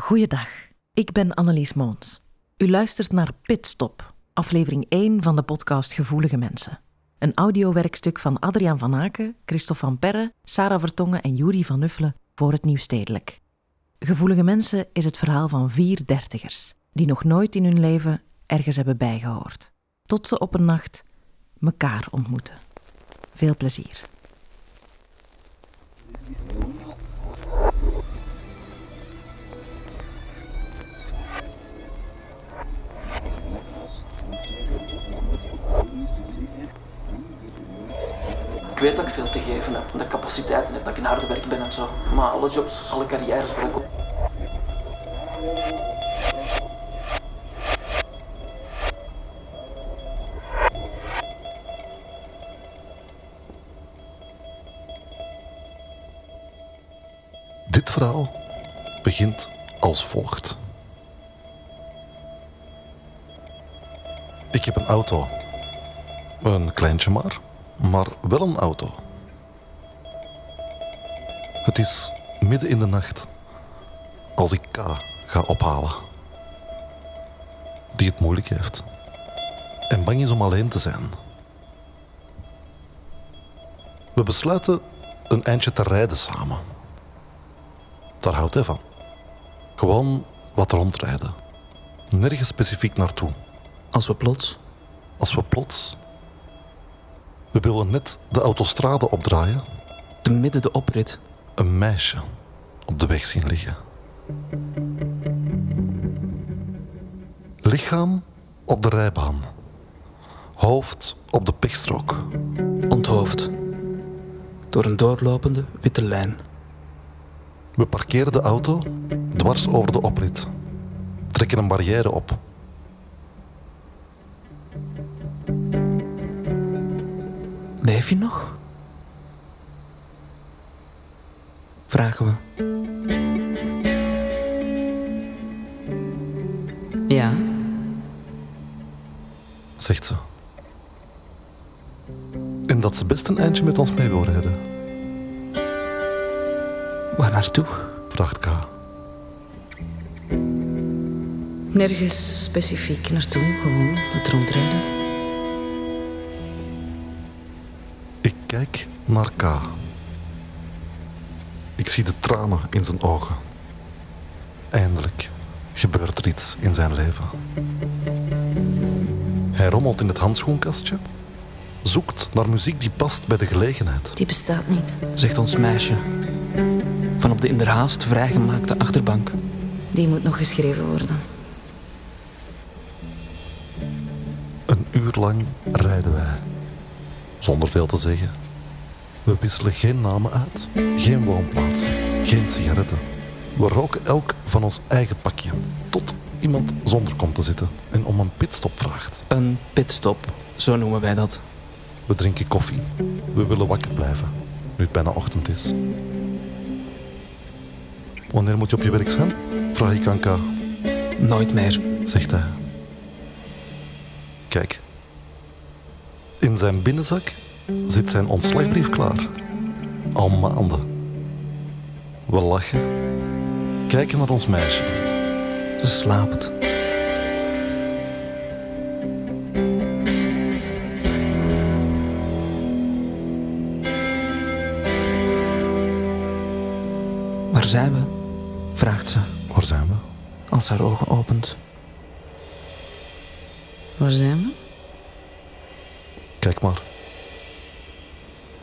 Goeiedag, ik ben Annelies Moons. U luistert naar Pitstop, aflevering 1 van de podcast Gevoelige Mensen. Een audiowerkstuk van Adriaan van Aken, Christophe van Perre, Sarah Vertongen en Juri van Nuffelen voor het Nieuwstedelijk. Gevoelige Mensen is het verhaal van vier dertigers, die nog nooit in hun leven ergens hebben bijgehoord. Tot ze op een nacht mekaar ontmoeten. Veel plezier. Ik weet dat ik veel te geven heb, dat ik capaciteiten heb, dat ik een harde werk ben en zo. Maar alle jobs, alle carrières breken op. Dit verhaal begint als volgt. Ik heb een auto. Een kleintje maar, maar wel een auto. Het is midden in de nacht als ik K ga ophalen. Die het moeilijk heeft. En bang is om alleen te zijn. We besluiten een eindje te rijden samen. Daar houdt hij van. Gewoon wat rondrijden. Nergens specifiek naartoe. Als we plots Als we plots. We willen net de autostrade opdraaien, te midden de oprit een meisje op de weg zien liggen. Lichaam op de rijbaan, hoofd op de pechstrook. onthoofd door een doorlopende witte lijn. We parkeren de auto dwars over de oprit, trekken een barrière op. Leef je nog? Vragen we. Ja, zegt ze. En dat ze best een eindje met ons mee wil rijden, Waar naartoe? vraagt K. nergens specifiek naartoe, gewoon het rondrijden. Kijk naar K. Ik zie de tranen in zijn ogen. Eindelijk gebeurt er iets in zijn leven. Hij rommelt in het handschoenkastje, zoekt naar muziek die past bij de gelegenheid. Die bestaat niet. Zegt ons meisje. Van op de inderhaast vrijgemaakte achterbank. Die moet nog geschreven worden. Een uur lang rijden wij, zonder veel te zeggen. We wisselen geen namen uit, geen woonplaatsen, geen sigaretten. We roken elk van ons eigen pakje, tot iemand zonder komt te zitten en om een pitstop vraagt. Een pitstop, zo noemen wij dat. We drinken koffie. We willen wakker blijven, nu het bijna ochtend is. Wanneer moet je op je werk zijn? Vraag ik aan K, Nooit meer. zegt hij. Kijk. In zijn binnenzak zit zijn ontslagbrief klaar. Al maanden. We lachen. Kijken naar ons meisje. Ze slaapt. Waar zijn we? vraagt ze Waar zijn we? als haar ogen opent. Waar zijn we? Kijk maar.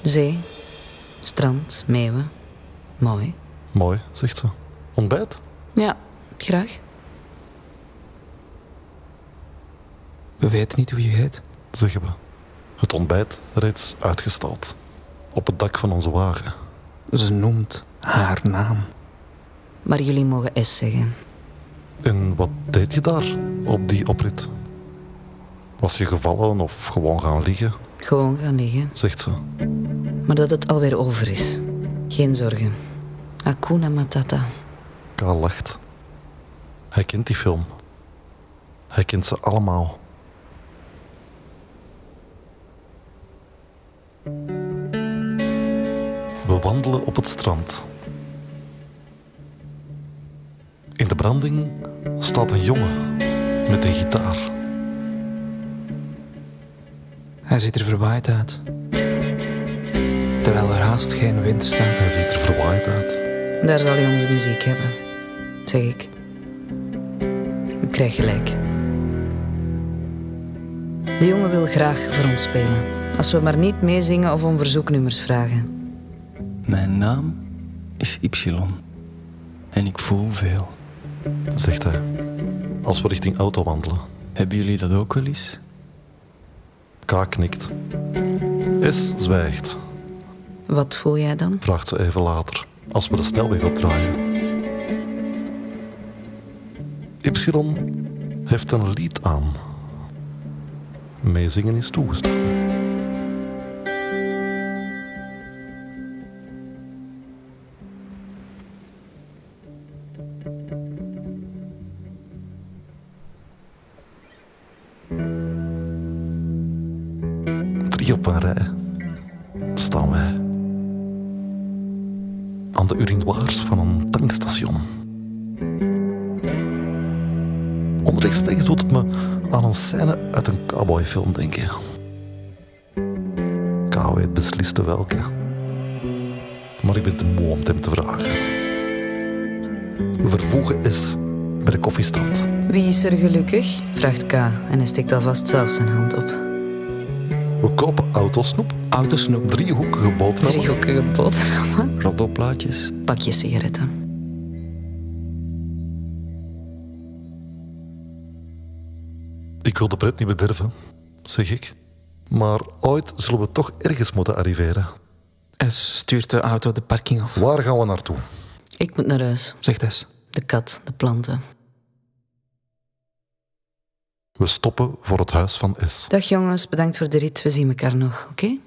Zee, strand, meeuwen. Mooi. Mooi, zegt ze. Ontbijt? Ja, graag. We weten niet hoe je heet. Zeggen we. Het ontbijt reeds uitgestald. Op het dak van onze wagen. Ze noemt haar naam. Maar jullie mogen S zeggen. En wat deed je daar op die oprit? Was je gevallen of gewoon gaan liggen? Gewoon gaan liggen. Zegt ze. Maar dat het alweer over is. Geen zorgen. Hakuna Matata. K lacht. Hij kent die film. Hij kent ze allemaal. We wandelen op het strand. In de branding staat een jongen met een gitaar. Hij ziet er verwaaid uit. Terwijl er haast geen wind staat. Hij ziet er verwaaid uit. Daar zal hij onze muziek hebben, zeg ik. Ik krijg gelijk. De jongen wil graag voor ons spelen. Als we maar niet meezingen of om verzoeknummers vragen. Mijn naam is Y. En ik voel veel. Zegt hij, als we richting auto wandelen. Hebben jullie dat ook wel eens? K knikt. S zwijgt, Wat voel jij dan? vraagt ze even later, als we de snelweg opdraaien. Y heeft een lied aan. Meezingen is toegestaan. Op een rij staan wij. Aan de urinoirs van een tankstation. Onrechtstreeks doet het me aan een scène uit een cowboyfilm denken. K weet beslist de welke. Maar ik ben te moe om het hem te vragen. Vervoegen is bij de koffiestand. Wie is er gelukkig? vraagt K en hij steekt alvast zelf zijn hand op. We kopen autosnoep, Autosnoep. driehoekige boterhammen, Driehoekige boterhammen, Roddelplaatjes? pakje sigaretten. Ik wil de pret niet bederven, zeg ik. Maar ooit zullen we toch ergens moeten arriveren. S stuurt de auto de parking af. Waar gaan we naartoe? Ik moet naar huis. Zegt S. De kat, de planten. We stoppen voor het huis van S. Dag jongens, bedankt voor de rit. We zien elkaar nog, oké?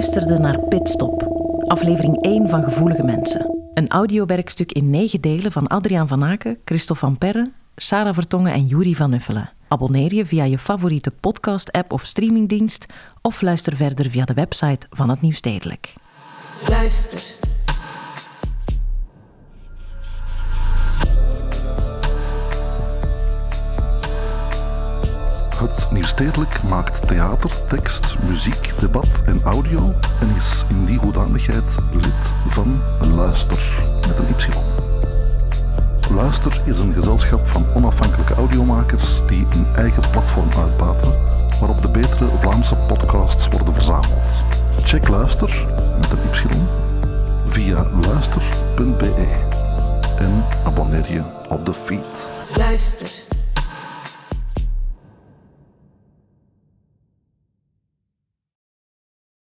Luisterde naar Pitstop, aflevering 1 van Gevoelige Mensen. Een audiowerkstuk in negen delen van Adriaan van Aken, Christophe van Perre, Sarah Vertongen en Juri van Nuffelen. Abonneer je via je favoriete podcast-app of streamingdienst of luister verder via de website van het Nieuwstedelijk. Luister. Het Nieuwstedelijk maakt theater, tekst, muziek, debat en audio en is in die hoedanigheid lid van Luister met een Y. Luister is een gezelschap van onafhankelijke audiomakers die een eigen platform uitbaten waarop de betere Vlaamse podcasts worden verzameld. Check Luister met een Y via luister.be en abonneer je op de feed. Luister.